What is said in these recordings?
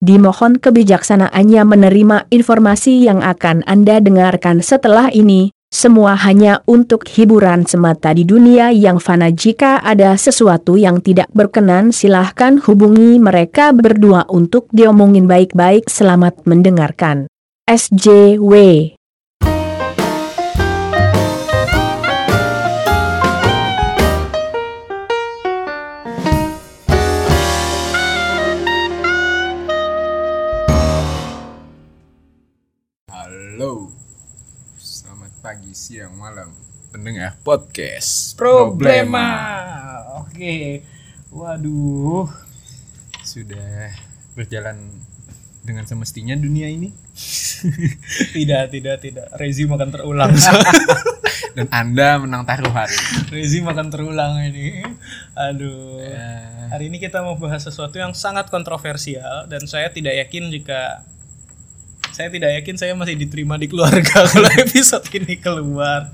Dimohon kebijaksanaannya menerima informasi yang akan Anda dengarkan setelah ini, semua hanya untuk hiburan semata di dunia yang fana. Jika ada sesuatu yang tidak berkenan silahkan hubungi mereka berdua untuk diomongin baik-baik. Selamat mendengarkan. SJW pagi, siang, malam Pendengar podcast Problema. Oke. Waduh. Sudah berjalan dengan semestinya dunia ini Tidak, tidak, tidak. Rezim akan terulang. Dan Anda menang taruhan Rezim akan terulang ini. Aduh. Eh, Hari ini kita mau bahas sesuatu yang sangat kontroversial dan saya tidak yakin jika saya tidak yakin saya masih diterima di keluarga kalau episode ini keluar.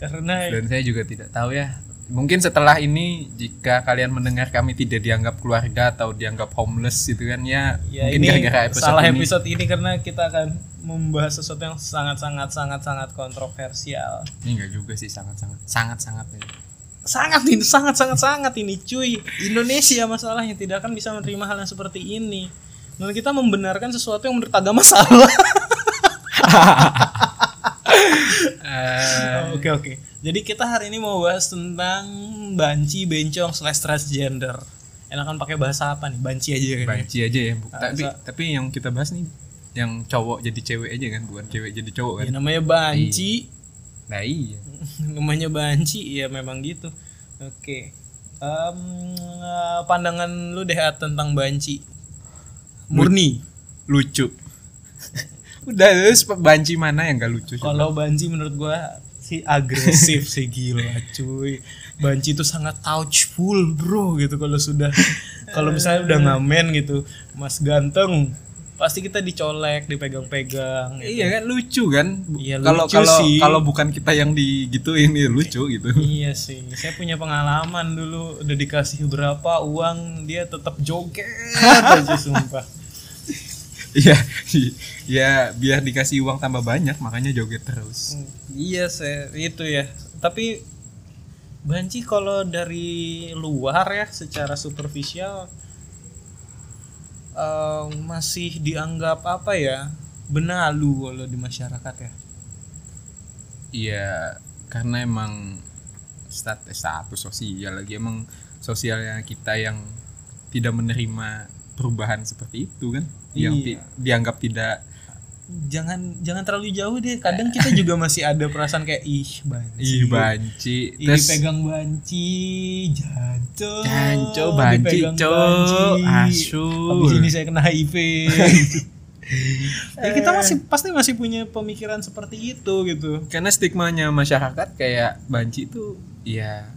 Karena Dan saya juga tidak tahu ya Mungkin setelah ini jika kalian mendengar kami tidak dianggap keluarga atau dianggap homeless gitu kan ya, ya mungkin ini gara-gara episode salah ini episode ini karena kita akan membahas sesuatu yang sangat sangat sangat sangat kontroversial. ini enggak juga sih sangat-sangat sangat-sangat ya. sangat ini sangat sangat sangat ini cuy Indonesia masalahnya tidak akan bisa menerima hal yang seperti ini dan kita membenarkan sesuatu yang menurut agama salah. Eh, oke oke. Jadi kita hari ini mau bahas tentang banci bencong slash transgender. Enakan pakai bahasa apa nih? Banci aja kan banci aja ya. Bu. tapi Masa- tapi yang kita bahas nih yang cowok jadi cewek aja kan? Bukan cewek jadi cowok kan? Ya namanya banci. Nah iya. Namanya banci ya memang gitu. Oke. Em, eh, pandangan lu deh tentang banci murni lucu udah terus banci mana yang gak lucu? Kalau Banci menurut gua sih agresif sih gila cuy. Banci itu sangat touchful bro gitu kalau sudah kalau misalnya udah ngamen gitu, Mas ganteng pasti kita dicolek, dipegang-pegang. Gitu. iya kan lucu kan Iya, kalau kalau kalau bukan kita yang digituin ya lucu gitu Iya sih, saya punya pengalaman dulu udah dikasih berapa uang dia tetap joget aja sumpah. Iya ya biar dikasih uang tambah banyak makanya joget terus Iya saya itu ya. Tapi banci kalau dari luar ya secara superficial eh, masih dianggap apa ya benalu kalau di masyarakat ya. iya karena emang status status sosial lagi emang sosialnya kita yang tidak menerima perubahan seperti itu kan yang Iya. ti- dianggap tidak Jangan jangan terlalu jauh deh. Kadang kita juga masih ada perasaan kayak ih banci. ih banci Ih, terus dipegang banci, janco. Janco, banci, cok. banci. Asu. Habis ini saya kena HIV. ya kita masih pasti masih punya pemikiran seperti itu gitu. karena stigmanya masyarakat kayak banci itu ya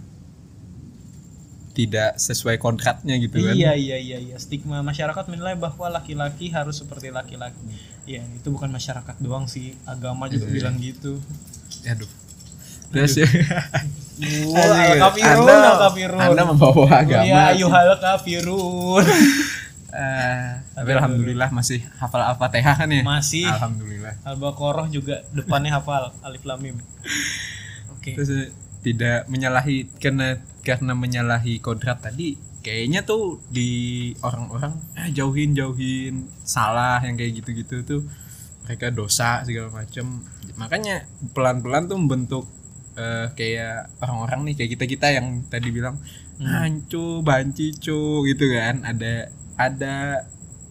tidak sesuai kontraknya gitu kan Iya iya iya iya stigma masyarakat menilai bahwa laki-laki harus seperti laki-laki. Iya itu bukan masyarakat doang sih, agama juga Iya. bilang gitu. aduh terus ya al kafirun, anda, al kafirun. anda membawa agama Ya ayuhal kafirun. Eh, tapi alhamdulillah masih hafal al-fatihah kan ya Masih. alhamdulillah Al-Baqarah juga depannya hafal alif lam mim. Oke. terus eh, tidak menyalahi karena karena menyalahi kodrat tadi kayaknya tuh di orang-orang ah, jauhin jauhin salah yang kayak gitu-gitu tuh mereka dosa segala macam makanya pelan-pelan tuh membentuk eh, kayak orang-orang nih kayak kita kita yang tadi bilang hancu banci cu gitu kan. Ada ada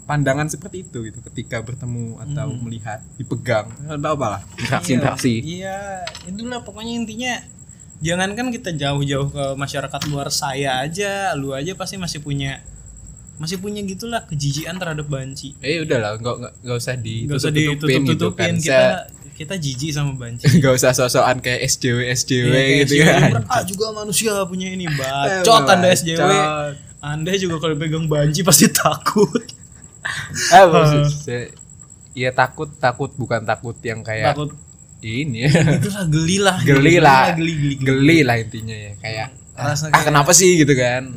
pandangan seperti itu gitu ketika bertemu atau melihat dipegang. Atau apalah interaksi interaksi Iya, itulah pokoknya intinya jangankan kita jauh-jauh ke masyarakat luar saya aja, lu aja pasti masih punya masih punya gitulah kejijian terhadap banci. Eh udahlah, nggak nggak nggak usah Gak usah ditutup-tutupin gitu kan. kita kita jijik sama banci. Nggak usah sosokan kayak SJW SJW kayak gitu si kan. Ah juga manusia punya ini bacot anda SJW. Anda juga kalau pegang banci pasti takut. Eh, maksud- Iya takut takut bukan takut yang kayak Takut ini ya. itulah geli lah. geli lah, Geli geli. geli. geli lah intinya ya kayak ah, Rasa ah, kenapa sih gitu kan.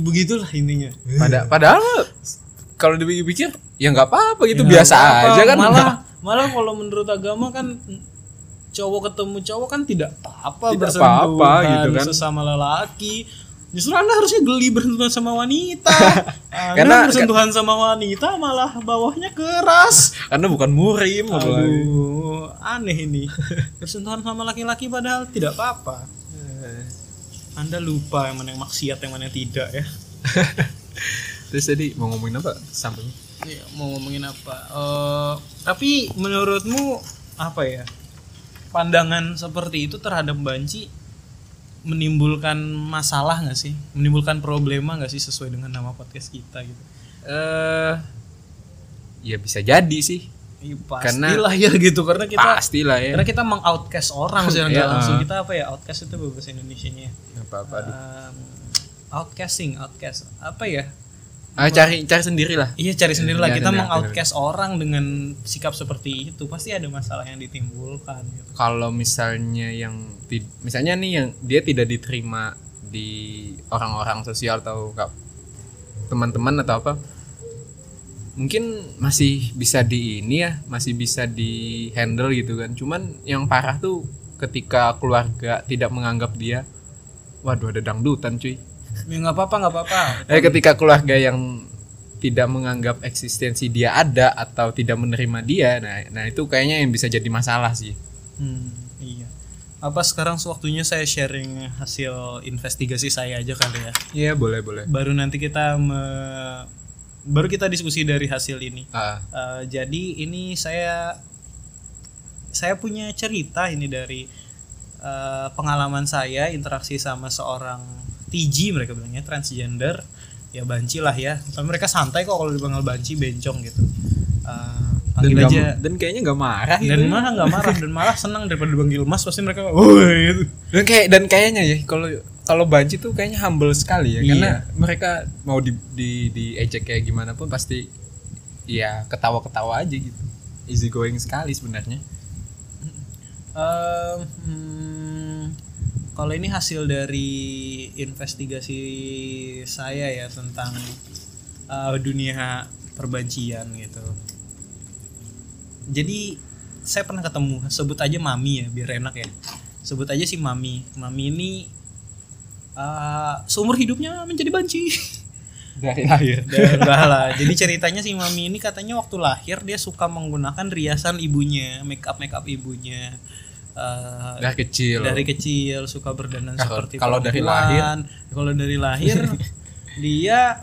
Begitulah intinya. Pada padahal kalau dipikir ya nggak apa-apa gitu Ya, biasa aja kan malah malah kalau menurut agama kan cowok ketemu cowok kan tidak apa-apa Tidak bersentuhan apa-apa gitu kan. sesama lelaki justru anda harusnya geli bersentuhan sama wanita. Karena- bersentuhan sama wanita malah bawahnya keras. Karena bukan murim apalagi. Aduh, aneh ini. Bersentuhan sama laki-laki padahal tidak apa-apa. Anda lupa yang mana yang maksiat yang mana yang tidak ya. Terus tadi mau ngomongin apa? Sampai Iya, mau ngomongin apa? Eh, tapi menurutmu apa ya? Pandangan seperti itu terhadap banci menimbulkan masalah nggak sih? Menimbulkan problema nggak sih sesuai dengan nama podcast kita gitu? eh ya bisa jadi sih. Karena- pastilah ya gitu karena kita pastilah ya. karena kita mengoutcast orang nggak Iya, langsung. Uh. kita apa ya outcast itu bahasa Indonesianya apa apa Um, outcasting outcast. Apa ya ah, cari cari sendiri lah Iya cari sendiri lah Iya, kita mengoutcast orang dengan sikap seperti itu pasti ada masalah yang ditimbulkan gitu. kalau misalnya yang misalnya nih yang dia tidak diterima di orang-orang sosial atau teman-teman atau apa mungkin masih bisa di ini ya masih bisa di handle gitu kan. Cuman yang parah tuh ketika keluarga tidak menganggap dia waduh ada dangdutan cuy Ya nggak apa-apa nggak apa-apa. eh ketika keluarga yang tidak menganggap eksistensi dia ada atau tidak menerima dia nah nah itu kayaknya yang bisa jadi masalah sih Hmm, iya. Apa sekarang sewaktunya saya sharing hasil investigasi saya aja kali ya. iya boleh boleh Baru nanti kita me- baru kita diskusi dari hasil ini. Ah, Eh, jadi ini saya saya punya cerita ini dari eh, pengalaman saya interaksi sama seorang TG mereka bilangnya transgender ya banci lah ya. Tapi mereka santai kok kalau dipanggil banci bencong gitu. Eh, dan, aja. dan kayaknya nggak marah gitu. dan malah nggak marah. Dan malah senang daripada dipanggil mas pasti mereka woi gitu. Dan kayak dan kayaknya ya kalau kalau banci tuh kayaknya humble sekali ya. Iya. karena mereka mau di di diejek kayak gimana pun pasti ya ketawa-ketawa aja gitu. Easy going sekali sebenarnya. Ehm, hmm, kalau ini hasil dari investigasi saya ya tentang eh, dunia perbancian gitu. Jadi saya pernah ketemu, sebut aja Mami ya biar enak ya. Sebut aja si Mami. Mami ini eh, seumur hidupnya menjadi banci. dari lahir lah. Jadi ceritanya si Mami ini katanya waktu lahir dia suka menggunakan riasan ibunya, make up make up ibunya. Eh, dari kecil dari kecil suka berdandan Kalau- seperti kalau dari perempuan. Kalau dari lahir dia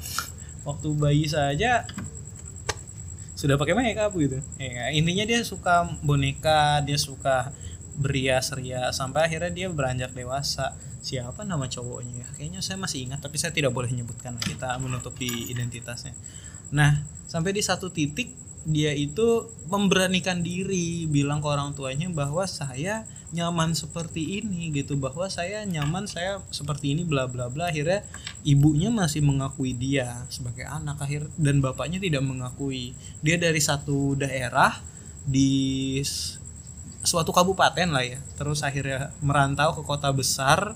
waktu bayi saja sudah pakai make up gitu. Ya, intinya dia suka boneka, dia suka berias-rias sampai akhirnya dia beranjak dewasa. Siapa nama cowoknya? ya? Kayaknya saya masih ingat tapi saya tidak boleh menyebutkan kita menutupi identitasnya. Nah, sampai di satu titik dia itu memberanikan diri bilang ke orang tuanya bahwa saya nyaman seperti ini gitu bahwa saya nyaman saya seperti ini bla bla bla. Akhirnya ibunya masih mengakui dia sebagai anak. Akhir dan bapaknya tidak mengakui. Dia dari satu daerah di suatu kabupaten lah ya. Terus akhirnya merantau ke kota besar.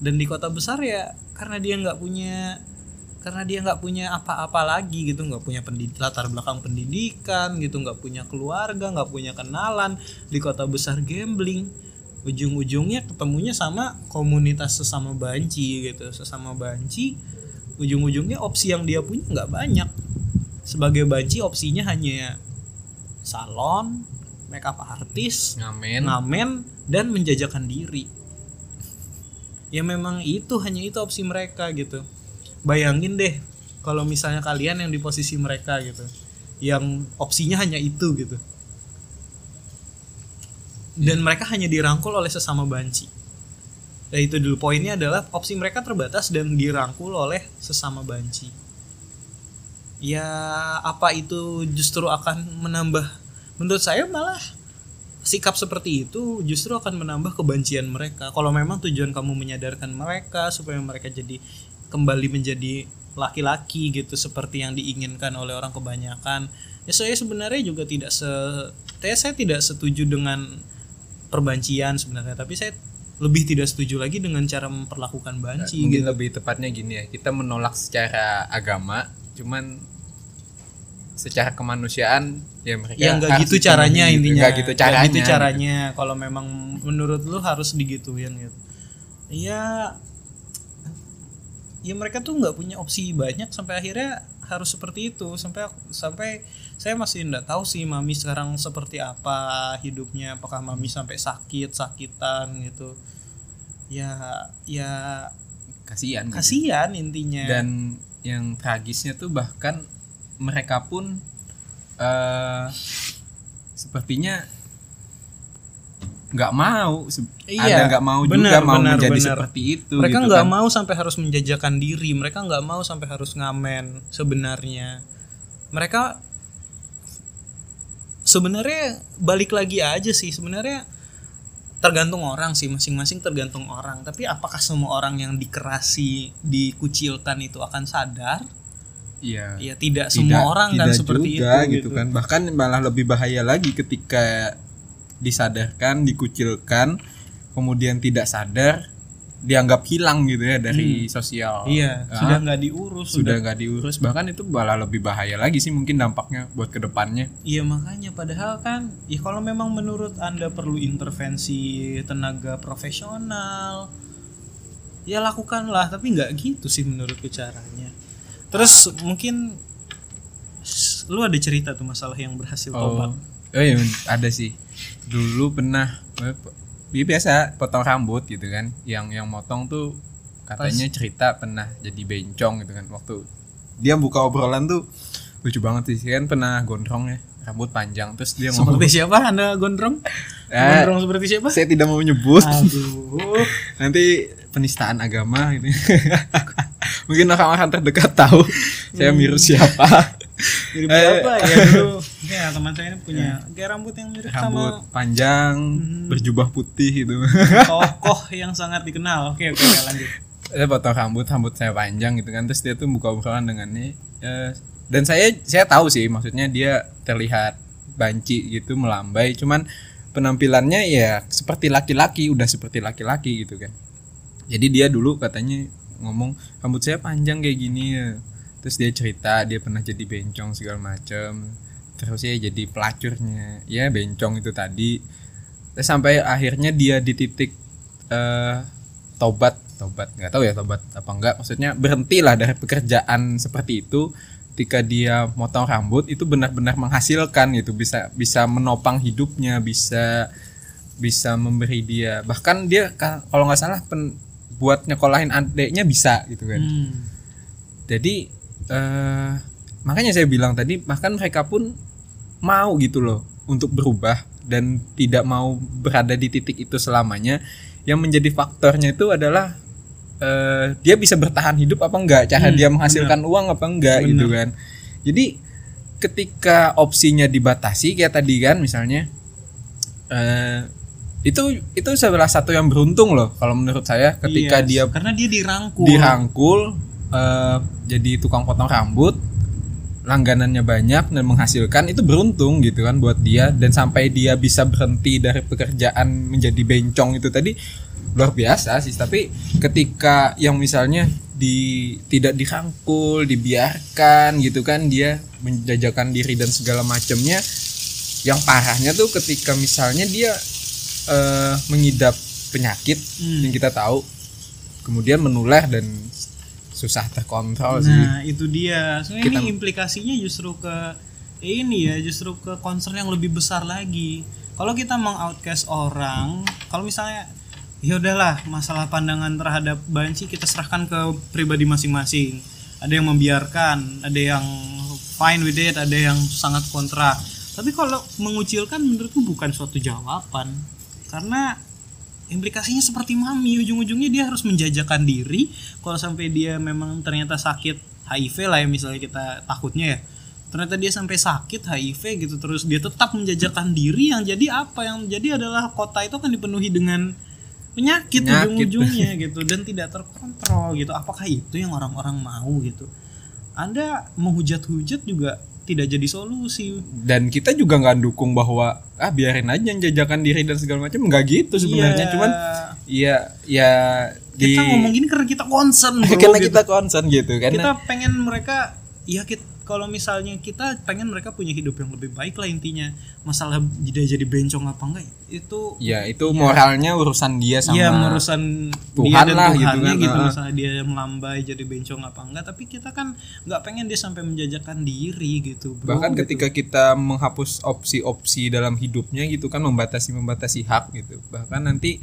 Dan di kota besar ya karena dia nggak punya karena dia nggak punya apa-apa lagi gitu nggak punya pendid latar belakang pendidikan gitu nggak punya keluarga nggak punya kenalan di kota besar gambling. Ujung-ujungnya ketemunya sama komunitas sesama banci gitu sesama banci. Ujung-ujungnya opsi yang dia punya nggak banyak. Sebagai banci opsinya hanya salon makeup artis ngamen. ngamen dan menjajakan diri. Ya memang itu hanya itu opsi mereka gitu bayangin deh kalau misalnya kalian yang di posisi mereka gitu yang opsinya hanya itu gitu. Dan mereka hanya dirangkul oleh sesama banci. Nah itu dulu. Poinnya adalah opsi mereka terbatas dan dirangkul oleh sesama banci. Ya apa itu justru akan menambah menurut saya malah sikap seperti itu justru akan menambah kebencian mereka. Kalau memang tujuan kamu menyadarkan mereka supaya mereka jadi kembali menjadi laki-laki gitu seperti yang diinginkan oleh orang kebanyakan. Ya saya sebenarnya juga tidak se saya, saya tidak setuju dengan perbancian sebenarnya, tapi saya lebih tidak setuju lagi dengan cara memperlakukan banci mungkin gitu. lebih tepatnya gini ya kita menolak secara agama cuman secara kemanusiaan ya mereka ya nggak harus gitu caranya dipenuhi intinya. Nggak gitu caranya gitu caranya. kalau memang menurut lu harus digituin gitu. Ya ya mereka tuh nggak punya opsi banyak sampai akhirnya harus seperti itu. Sampai sampai saya masih nggak tahu sih mami sekarang seperti apa hidupnya apakah mami sampai sakit sakitan gitu. Ya ya kasihan gitu. kasihan intinya. Dan yang tragisnya tuh bahkan mereka pun eh sepertinya nggak mau. Iya, ada nggak mau benar, juga mau benar, menjadi benar. seperti itu mereka gitu nggak kan. mau sampai harus menjajakan diri. Mereka nggak mau sampai harus ngamen sebenarnya. Mereka sebenarnya balik lagi aja sih. Sebenarnya tergantung orang sih. Masing-masing tergantung orang. Tapi apakah semua orang yang dikerasi dikucilkan itu akan sadar? Iya. Ya tidak, semua orang kan tidak seperti juga, itu gitu. kan. Bahkan malah lebih bahaya lagi ketika disadarkan dikucilkan kemudian tidak sadar dianggap hilang gitu ya dari sosial. Iya Ah, sudah nggak diurus sudah nggak diurus. Bahkan itu malah lebih bahaya lagi sih mungkin dampaknya buat ke depannya. Iya makanya padahal kan ya kalau memang menurut Anda perlu intervensi tenaga profesional ya lakukanlah. Tapi nggak gitu sih menurutku caranya. Terus mungkin lu ada cerita tuh masalah yang berhasil tobat. Oh, oh iya ada sih. Dulu pernah eh, dia biasa potong rambut gitu kan. Yang yang motong tuh katanya cerita pernah jadi bencong gitu kan waktu dia buka obrolan tuh lucu banget sih kan pernah gondrong ya rambut panjang terus dia ngomong Seperti siapa Anda gondrong? Eh, gondrong seperti siapa? saya tidak mau menyebut Aduh. nanti penistaan agama gitu mungkin orang-orang terdekat tahu saya mirip siapa Eh, berapa ya dulu? Ya teman saya ini punya kayak rambut yang mirip rambut sama panjang berjubah putih gitu. Tokoh yang sangat dikenal. Oke oke lanjut. saya potong rambut rambut saya panjang gitu kan. Terus dia tuh buka obrolan dengan ini. Eh, dan saya saya tahu sih maksudnya dia terlihat banci gitu melambai. Cuman penampilannya ya seperti laki-laki udah seperti laki-laki gitu kan. Jadi dia dulu katanya ngomong rambut saya panjang kayak gini. Ya terus dia cerita dia pernah jadi bencong segala macem terus ya jadi pelacurnya. Ya bencong itu tadi. Terus sampai akhirnya dia di titik eh tobat. Tobat nggak tahu ya tobat apa enggak maksudnya berhentilah dari pekerjaan seperti itu. Ketika dia motong rambut itu benar-benar menghasilkan gitu. Bisa bisa menopang hidupnya bisa bisa memberi dia. Bahkan dia ka- kalau nggak salah pen, buat nyekolahin adeknya bisa gitu kan. Hmm. jadi eh makanya saya bilang tadi bahkan mereka pun mau gitu loh untuk berubah dan tidak mau berada di titik itu selamanya yang menjadi faktornya itu adalah eh dia bisa bertahan hidup apa enggak cara Hmm, dia menghasilkan uang apa enggak gitu Benar. kan jadi ketika opsinya dibatasi kayak tadi kan misalnya eh itu itu salah satu yang beruntung loh kalau menurut saya ketika Yes, dia karena dia dirangkul. dirangkul eh, jadi tukang potong rambut langganannya banyak dan menghasilkan itu beruntung gitu kan buat dia dan sampai dia bisa berhenti dari pekerjaan menjadi bencong itu tadi luar biasa sih tapi ketika yang misalnya di tidak dirangkul dibiarkan gitu kan dia menjajakan diri dan segala macamnya yang parahnya tuh ketika misalnya dia eh, mengidap penyakit Hmm. yang kita tahu kemudian menular dan susah terkontrol sih Nah, itu dia. Sebenarnya Kita- ini implikasinya justru ke ini ya, justru ke concern yang lebih besar lagi. Kalau kita mengoutcast orang, kalau misalnya ya udahlah masalah pandangan terhadap banci kita serahkan ke pribadi masing-masing. Ada yang membiarkan, ada yang fine with it, ada yang sangat kontra. Tapi kalau mengucilkan menurutku bukan suatu jawaban. Karena implikasinya seperti mami. Ujung-ujungnya dia harus menjajakan diri. Kalau sampai dia memang ternyata sakit HIV lah ya misalnya kita takutnya ya. Ternyata dia sampai sakit HIV gitu terus dia tetap menjajakan diri yang jadi apa? Yang jadi adalah kota itu akan dipenuhi dengan penyakit, Penyakit. ujung-ujungnya gitu dan tidak terkontrol gitu. Apakah itu yang orang-orang mau gitu? Anda menghujat-hujat juga tidak jadi solusi dan kita juga nggak dukung bahwa ah biarin aja yang jajakan diri dan segala macam nggak gitu sebenarnya Iya. cuman ya ya di kita ngomong gini karena kita concern bro, karena gitu. kita concern gitu karena kita pengen mereka ya kita kalau misalnya kita pengen mereka punya hidup yang lebih baik lah intinya. Masalah dia jadi bencong apa enggak itu ya itu moralnya urusan dia sama Iya urusan Tuhan dia dan lah gitu kan. gitu, masalah dia melambai jadi bencong apa enggak. Tapi kita kan nggak pengen dia sampai menjajakan diri gitu bro bahkan gitu. ketika kita menghapus opsi-opsi dalam hidupnya gitu kan membatasi membatasi hak gitu. Bahkan nanti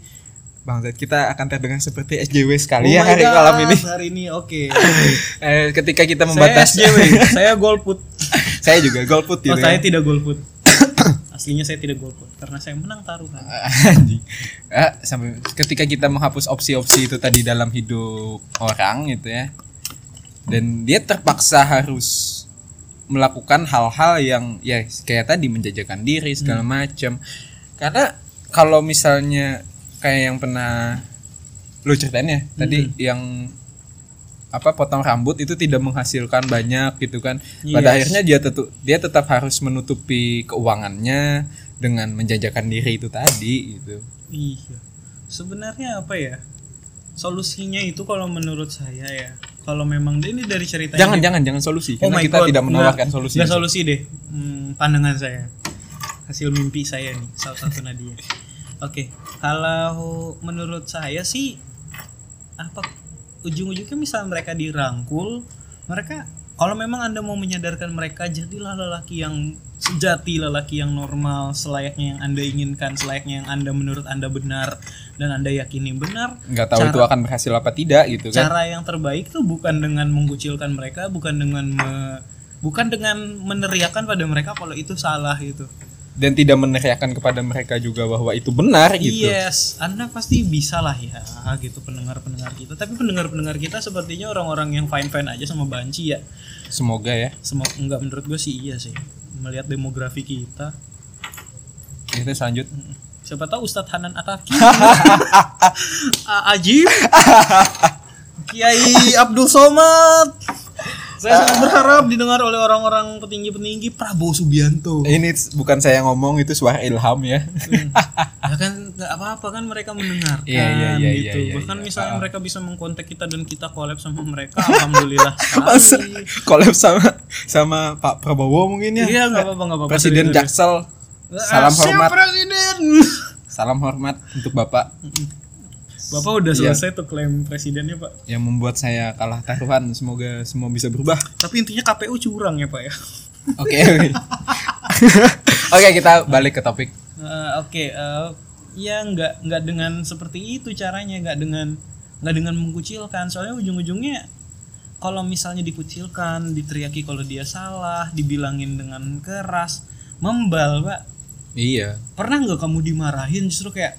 bangsat kita akan terdengar seperti SJW sekali ya Oh my hari God, malam ini. hari ini oke. Eh, ketika kita saya membatasi SJW saya golput. Saya juga golput oh gitu saya ya. tidak golput. Aslinya saya tidak golput karena saya menang taruhan. Anjing. Ah, sampai ketika kita menghapus opsi-opsi itu tadi dalam hidup orang gitu ya dan dia terpaksa harus melakukan hal-hal yang ya kayak tadi menjajakan diri segala macam karena kalau misalnya kayak yang pernah lu ceritain ya tadi yang apa potong rambut itu tidak menghasilkan banyak gitu kan pada Yes. akhirnya dia tetap dia tetap harus menutupi keuangannya dengan menjajakan diri itu tadi gitu Iya. Sebenarnya apa ya? Solusinya itu kalau menurut saya ya, kalau memang ini dari cerita jangan ini- jangan jangan solusi Oh karena kita God, tidak menawarkan solusi nggak solusi deh. Hmm, pandangan saya. Hasil mimpi saya nih, salah satu Nadia. Oke, kalau menurut saya sih apa ujung-ujungnya misal mereka dirangkul, mereka kalau memang Anda mau menyadarkan mereka jadilah lelaki yang sejati, lelaki yang normal, selayaknya yang Anda inginkan, selayaknya yang Anda menurut Anda benar dan Anda yakini benar. nggak tahu Cara- itu akan berhasil apa tidak gitu kan cara yang terbaik tuh bukan dengan mengucilkan mereka bukan dengan me- bukan dengan meneriakan pada mereka kalau itu salah gitu dan tidak meneriakan kepada mereka juga bahwa itu benar gitu. Yes anda pasti bisa lah ya gitu pendengar pendengar kita. Tapi pendengar pendengar kita sepertinya orang-orang yang fine fine aja sama banci ya. Semoga ya. Semua enggak menurut gue sih iya sih melihat demografi kita. Kita selanjut siapa tahu Ustadz Hanan Ataki. Ajib. Kiai Abdul Somad saya sangat berharap didengar oleh orang-orang petinggi-petinggi Prabowo Subianto. Ini bukan saya ngomong itu suara ilham ya. Ya kan nggak apa-apa kan mereka mendengarkan Iya, iya, iya, gitu. iya, iya, bahkan iya. misalnya mereka bisa mengkontak kita dan kita collab sama mereka alhamdulillah sekali. Collab sama sama Pak Prabowo mungkin ya? Iya nggak apa-apa nggak apa-apa. Presiden. Jaksel salam Ah, siap, hormat. Presiden! Salam hormat untuk Bapak bapak udah Iya. selesai tuh klaim presidennya pak yang membuat saya kalah taruhan semoga semua bisa berubah tapi intinya KPU curang ya pak ya oke oke. oke kita balik ke topik Eh, Oke, eh, ya nggak nggak dengan seperti itu caranya, nggak dengan nggak dengan mengucilkan. Soalnya ujung-ujungnya kalau misalnya dikucilkan, diteriaki kalau dia salah, dibilangin dengan keras, membal, pak. iya Pernah nggak kamu dimarahin justru kayak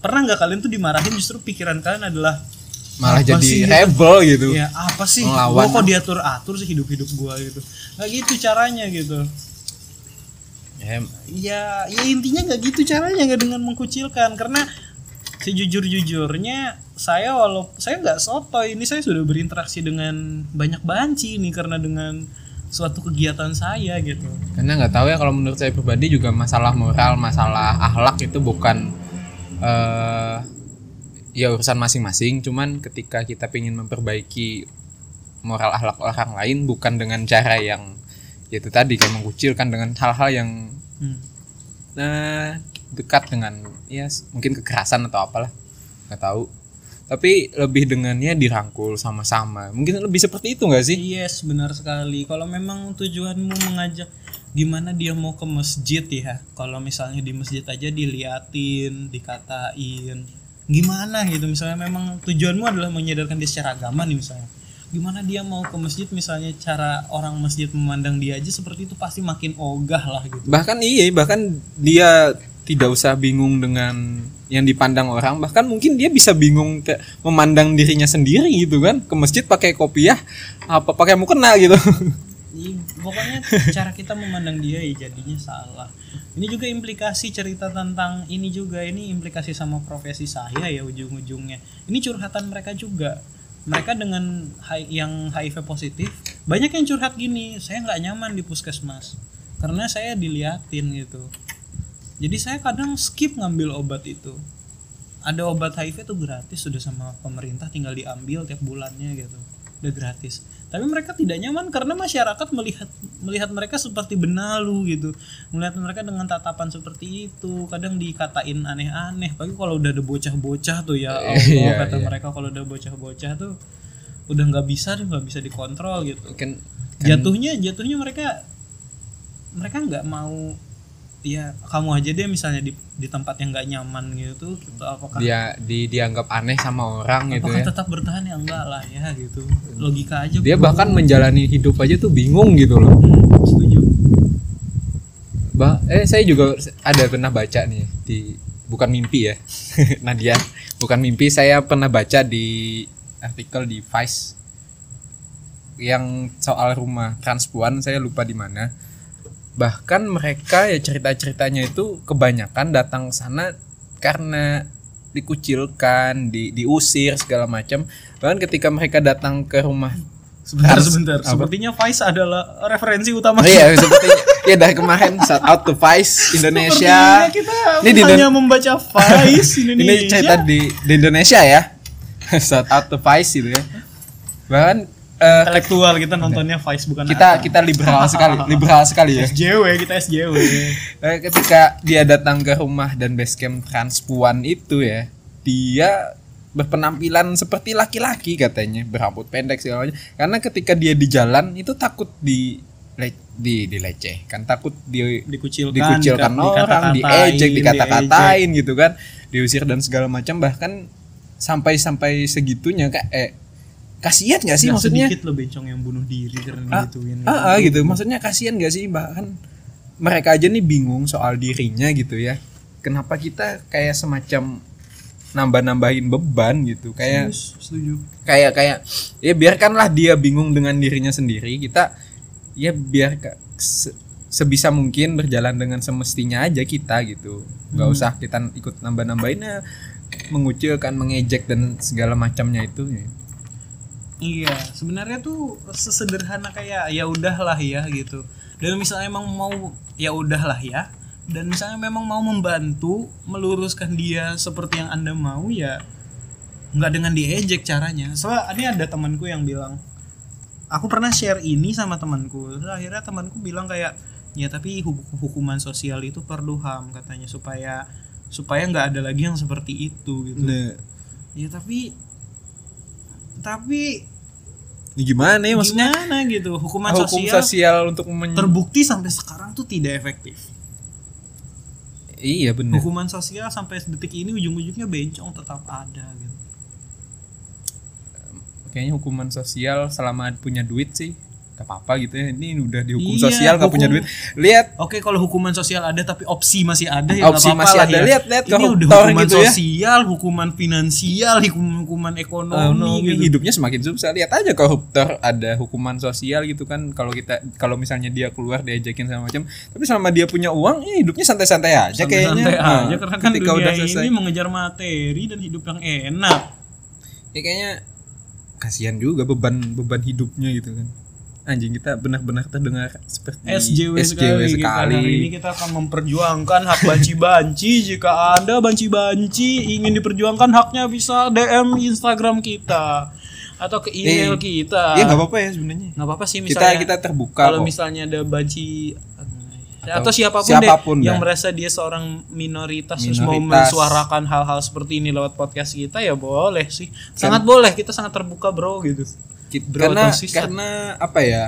pernah nggak kalian tuh dimarahin? Justru pikiran kalian adalah malah jadi sih gitu? rebel gitu. Ya apa sih? Melawan. gua kok diatur atur sih hidup hidup gua gitu? Nggak gitu caranya gitu. Ya, ya ya intinya nggak gitu caranya nggak dengan mengkucilkan. Karena sejujur jujurnya saya walau saya nggak soto ini saya sudah berinteraksi dengan banyak banci nih karena dengan suatu kegiatan saya gitu. Karena nggak tahu ya kalau menurut saya pribadi juga masalah moral masalah akhlak itu bukan eh ya urusan masing-masing cuman ketika kita ingin memperbaiki moral akhlak orang lain bukan dengan cara yang ya itu tadi kayak mengucilkan dengan hal-hal yang Hmm. nah dekat dengan ya mungkin kekerasan atau apalah nggak tahu. Tapi lebih dengannya dirangkul sama-sama. Mungkin lebih seperti itu nggak sih? Yes benar sekali. Kalau memang tujuanmu mengajak gimana dia mau ke masjid ya? Kalau misalnya di masjid aja diliatin dikatain. Gimana gitu? Misalnya memang tujuanmu adalah menyadarkan dia secara agama nih misalnya. Gimana dia mau ke masjid? Misalnya cara orang masjid memandang dia aja seperti itu pasti makin ogah lah gitu. Bahkan iya bahkan dia tidak usah bingung dengan yang dipandang orang. Bahkan mungkin dia bisa bingung kayak memandang dirinya sendiri gitu kan. Ke masjid pakai kopiah apa pakai mukena gitu Ih, pokoknya cara kita memandang dia ya jadinya salah. Ini juga implikasi cerita tentang ini juga ini implikasi sama profesi saya ya ujung-ujungnya. Ini curhatan mereka juga. Mereka dengan hi- yang HIV positif banyak yang curhat gini, saya nggak nyaman di puskesmas karena saya diliatin gitu. Jadi saya kadang skip ngambil obat itu. Ada obat HIV itu gratis sudah sama pemerintah tinggal diambil tiap bulannya gitu. Udah gratis. Tapi mereka tidak nyaman karena masyarakat melihat melihat mereka seperti benalu gitu. Melihat mereka dengan tatapan seperti itu. Kadang dikatain aneh-aneh. Pagi kalau udah ada bocah-bocah tuh ya Allah Iya, kata iya. mereka. Kalau udah bocah-bocah tuh udah nggak bisa nggak bisa dikontrol gitu. Kan jatuhnya jatuhnya mereka mereka nggak mau ya kamu aja deh misalnya di di tempat yang nggak nyaman gitu gitu. Apakah dia di dianggap aneh sama orang gitu apakah ya? tetap bertahan? Ya enggak lah ya gitu. Logika aja dia bahkan menjalani hidup aja tuh bingung gitu loh. Hmm, setuju. Bah eh saya juga ada pernah baca nih di bukan mimpi ya Nadia. Bukan mimpi saya pernah baca di artikel di Vice yang soal rumah transpuan saya lupa di mana bahkan mereka ya cerita ceritanya itu kebanyakan datang ke sana karena dikucilkan di diusir segala macam. Bahkan ketika mereka datang ke rumah sebentar sebentar. Apa? sepertinya Vice adalah referensi utama. Oh iya seperti ya dari kemarin shout out to Vice Indonesia. Kita Ini di hanya membaca Vice Indonesia. ini cerita di di Indonesia ya. Shout out to Vice gitu ya. Bahkan eh, intelektual kita nontonnya Vice bukan kita apa. kita liberal sekali liberal sekali ya. SJW kita SJW Eh, ketika dia datang ke rumah dan basecamp transpuan itu ya dia berpenampilan seperti laki-laki katanya. Berambut pendek segala macam. Karena ketika dia di jalan itu takut di le- di dilecehkan. Takut di dikucilkan dikucilkan dika- orang, diejek, dikata-katain gitu kan, diusir dan segala macam. Bahkan sampai sampai segitunya kak. Eh kasihan gak sih Nggak maksudnya? sedikit loh bencong yang bunuh diri karena Ah, digituin ah, ah, gitu. Maksudnya kasihan gak sih bahkan mereka aja nih bingung soal dirinya gitu ya. Kenapa kita kayak semacam nambah-nambahin beban gitu kayak setuju kayak kayak ya biarkanlah dia bingung dengan dirinya sendiri kita ya biar se- sebisa mungkin berjalan dengan semestinya aja kita gitu nggak usah kita ikut nambah-nambahinnya mengucilkan mengejek dan segala macamnya itu ya. Iya, sebenarnya tuh sesederhana kayak ya udahlah ya gitu. Dan misalnya emang mau ya udahlah ya. Dan misalnya memang mau membantu meluruskan dia seperti yang anda mau ya nggak dengan diejek caranya. Soalnya ini ada temanku yang bilang, aku pernah share ini sama temanku. Terus akhirnya temanku bilang kayak ya tapi hu- hukuman sosial itu perlu ham katanya supaya supaya nggak ada lagi yang seperti itu gitu. Ya tapi tapi Ini gimana ya maksudnya? gimana gitu? Hukuman hukum sosial, sosial untuk men- terbukti sampai sekarang tuh tidak efektif. Iya benar hukuman sosial sampai detik ini ujung-ujungnya bencong tetap ada gitu. Kayaknya hukuman sosial selama punya duit sih gak apa-apa gitu ya ini udah dihukum Iya, sosial gak punya duit. Lihat. Oke kalau hukuman sosial ada tapi opsi masih ada ya Opsi nggak apa-apa masih lah ada. ya. Lihat- lihat ini udah hukuman gitu ya. sosial hukuman finansial hukuman hukuman ekonomi ekonomi gitu. hidupnya semakin susah. Lihat aja koruptor ada hukuman sosial gitu kan. Kalau kita kalau misalnya dia keluar diajakin sama macam. Tapi selama dia punya uang ya hidupnya santai-santai aja kayaknya. santai Nah, aja karena kan dunia udah selesai. ini mengejar materi dan hidup yang enak. Ya kayaknya kasihan juga beban beban hidupnya gitu kan anjing kita benar-benar terdengar seperti SJW, sekali, kita. sekali. Hari ini kita akan memperjuangkan hak banci-banci. Jika Anda banci-banci ingin diperjuangkan haknya bisa DM Instagram kita atau ke email Eh, kita. ya nggak apa-apa ya sebenarnya Nggak apa-apa sih kita misalnya. kita terbuka kalau misalnya ada banci Atau atau, siapa pun, siapa pun deh yang dah. merasa dia seorang minoritas, terus mau Minoritas. mensuarakan hal-hal seperti ini lewat podcast kita ya boleh sih. Sangat boleh, kita sangat terbuka, Bro gitu. Bro, karena atau sister. karena apa ya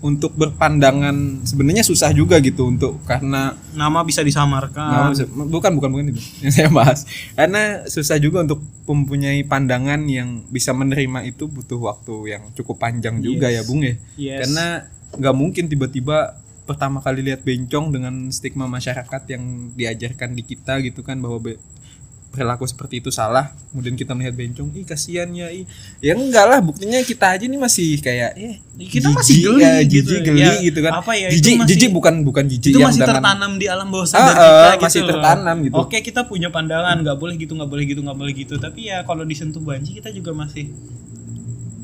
untuk berpandangan sebenarnya susah juga gitu untuk karena Nama bisa disamarkan. bukan bukan bukan itu yang saya bahas karena susah juga untuk mempunyai pandangan yang bisa menerima itu butuh waktu yang cukup panjang juga ya bung ya Yes. karena nggak mungkin tiba-tiba pertama kali lihat bencong dengan stigma masyarakat yang diajarkan di kita gitu kan bahwa be- perilaku seperti itu salah kemudian kita melihat bencong ih kasihan ya ih ya enggak lah buktinya kita aja nih masih kayak eh Kita masih jijik, geli ya, gitu. jijik geli Ya, gitu kan apa ya, itu jijik masih- jijik bukan bukan jijik itu yang masih dengan- tertanam di alam bawah Ah, sadar ah, kita gitu masih loh. tertanam gitu. Oke kita punya pandangan nggak boleh gitu nggak boleh gitu nggak boleh gitu tapi ya kalau disentuh banji kita juga masih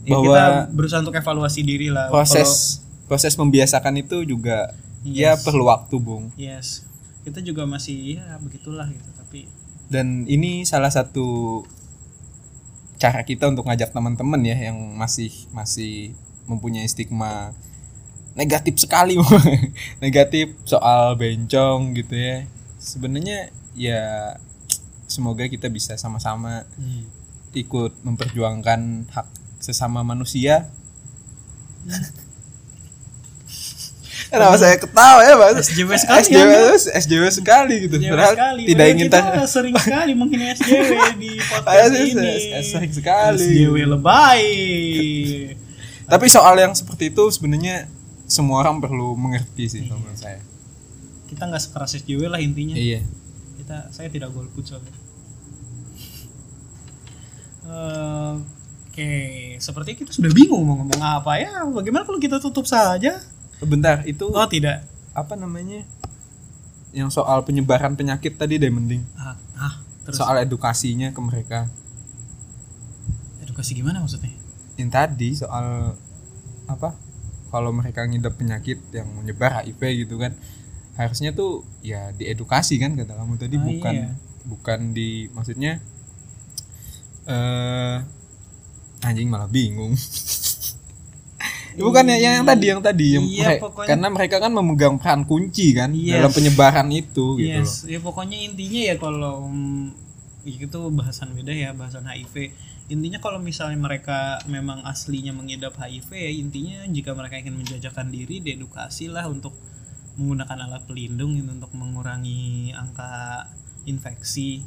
ya Bahwa- kita berusaha untuk evaluasi diri lah. proses proses membiasakan itu juga ya Yes. perlu waktu bung Kalau- yes kita juga masih ya begitulah gitu tapi dan ini salah satu cara kita untuk ngajak teman-teman ya yang masih masih mempunyai stigma negatif sekali. Negatif soal bencong gitu ya. Sebenarnya ya semoga kita bisa sama-sama ikut memperjuangkan hak sesama manusia Kenapa saya ketawa ya Mas? SJW sekali SJW, ya, SJW sekali gitu. SJW Padahal sekali. tidak ingin kita tanya. sering sekali menghina SJW di podcast ini. se- sering sekali. SJW lebay. Tapi soal yang seperti itu sebenarnya semua orang perlu mengerti sih kalau menurut saya. Kita nggak sekeras SJW lah intinya. Iya. Kita saya tidak golput soalnya. Eh, Oke, sepertinya kita sudah bingung mau ngomong apa ya. Bagaimana kalau kita tutup saja? Bentar, itu Oh tidak. apa namanya? Yang soal penyebaran penyakit tadi deh mending. Ah, ah, terus Soal edukasinya ke mereka. edukasi gimana maksudnya? Yang tadi soal apa? Kalau mereka ngidap penyakit yang menyebar HIV gitu kan. Harusnya tuh ya diedukasi kan kata kamu tadi Ah, bukan iya. bukan di maksudnya eh anjing malah bingung. Bukan ya yang tadi yang tadi yang Iya, pokoknya- karena mereka kan memegang peran kunci kan Yes. dalam penyebaran itu gitu loh. Yes, ya pokoknya intinya ya kalau mm, itu bahasan beda ya bahasan HIV. Intinya kalau misalnya mereka memang aslinya mengidap HIV ya intinya jika mereka ingin menjajakan diri diedukasi lah untuk menggunakan alat pelindung gitu, untuk mengurangi angka infeksi.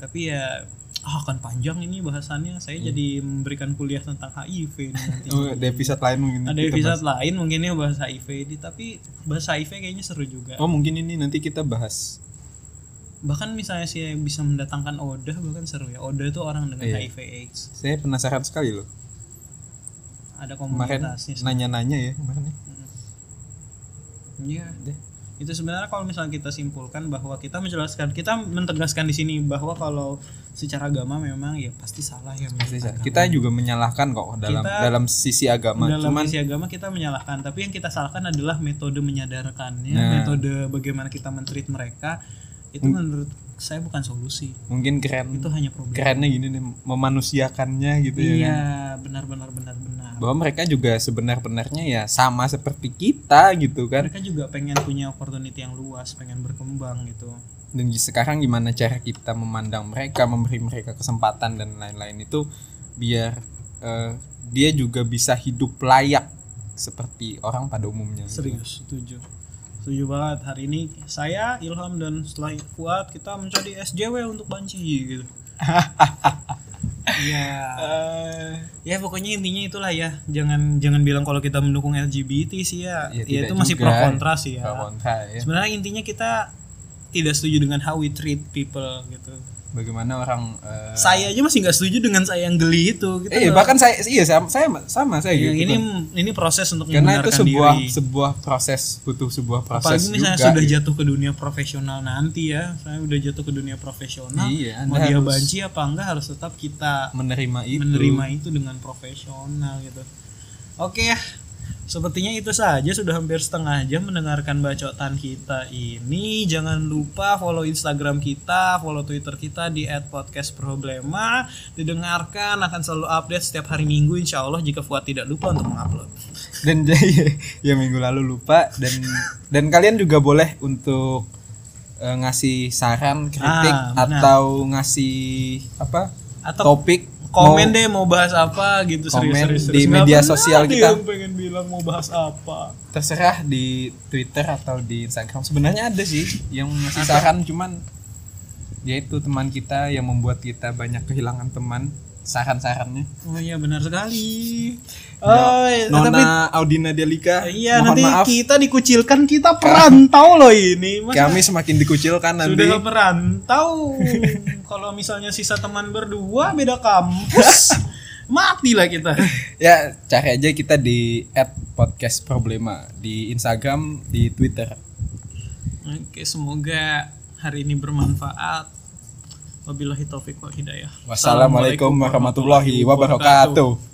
Tapi ya ah, akan panjang ini bahasannya. Saya jadi memberikan kuliah tentang HIV nanti. Oh, di episode lain mungkin Ada episode lain mungkin ya bahas HIV ini, tapi bahas HIV kayaknya seru juga. Oh, mungkin ini nanti kita bahas. bahkan misalnya sih bisa mendatangkan Oda bahkan seru ya Oda itu orang dengan Iya. HIV AIDS Saya penasaran sekali loh. ada komunitasnya nanya-nanya ya kemarin. ya. Iya itu sebenarnya kalau misalnya kita simpulkan bahwa kita menjelaskan kita mentegaskan di sini bahwa kalau secara agama memang ya pasti salah ya Pasti, agama. Kita juga menyalahkan kok dalam Kita- dalam sisi agama. dalam Cuman isi agama kita menyalahkan tapi yang kita salahkan adalah metode menyadarkannya Nah. metode bagaimana kita mentreat mereka itu menurut saya bukan solusi mungkin keren itu hanya problem kerennya gini nih memanusiakannya gitu ya. iya kan. benar benar benar Bahwa mereka juga sebenar-benarnya ya sama seperti kita gitu kan. mereka juga pengen punya opportunity yang luas pengen berkembang gitu Dan sekarang gimana cara kita memandang mereka, memberi mereka kesempatan dan lain-lain itu biar eh, dia juga bisa hidup layak seperti orang pada umumnya. gitu. serius setuju setuju banget hari ini saya Ilham dan setelah Fuad kita mencari SJW untuk banci gitu ya Eh, ya pokoknya intinya itulah ya. Jangan jangan bilang kalau kita mendukung LGBT sih ya. Ya, ya, itu masih juga. pro kontra sih ya. Pro kontra ya. sebenarnya intinya kita tidak setuju dengan how we treat people gitu Bagaimana orang eh, saya aja masih nggak setuju dengan saya yang geli itu gitu eh loh. bahkan saya iya sama saya sama saya Ya, gitu. ini kan. ini proses untuk karena itu sebuah diri. sebuah proses butuh sebuah proses apalagi misalnya juga, sudah gitu. jatuh ke dunia profesional nanti ya saya udah jatuh ke dunia profesional Iya, mau dia banci apa enggak harus tetap kita menerima itu menerima itu dengan profesional gitu oke ya sepertinya itu saja sudah hampir setengah jam mendengarkan bacotan kita ini. Jangan lupa follow instagram kita follow twitter kita di @podcastproblema. Didengarkan akan selalu update setiap hari minggu insya Allah jika Fuad tidak lupa untuk mengupload. Dan jadi ya minggu lalu lupa. Dan dan kalian juga boleh untuk eh, ngasih saran kritik Ah, benar. atau ngasih apa Atau topik komen mau- deh mau bahas apa gitu Komen serius, serius, di serius. media Nggak sosial kita. yang pengen bilang mau bahas apa terserah di Twitter atau di Instagram sebenarnya ada sih yang ngasih saran cuman ya itu teman kita yang membuat kita banyak kehilangan teman saran-sarannya. Oh iya benar sekali. Oh iya, Nona tapi Audina Delika iya mohon nanti maaf. kita dikucilkan kita perantau loh ini. Masa kami semakin dikucilkan nanti. sudah perantau. Kalau misalnya sisa teman berdua beda kampus. Matilah kita. Ya cari aja kita di @podcastproblema di Instagram di Twitter. Oke semoga hari ini bermanfaat wabillahi taufik wal hidayah. Wassalamualaikum warahmatullahi wabarakatuh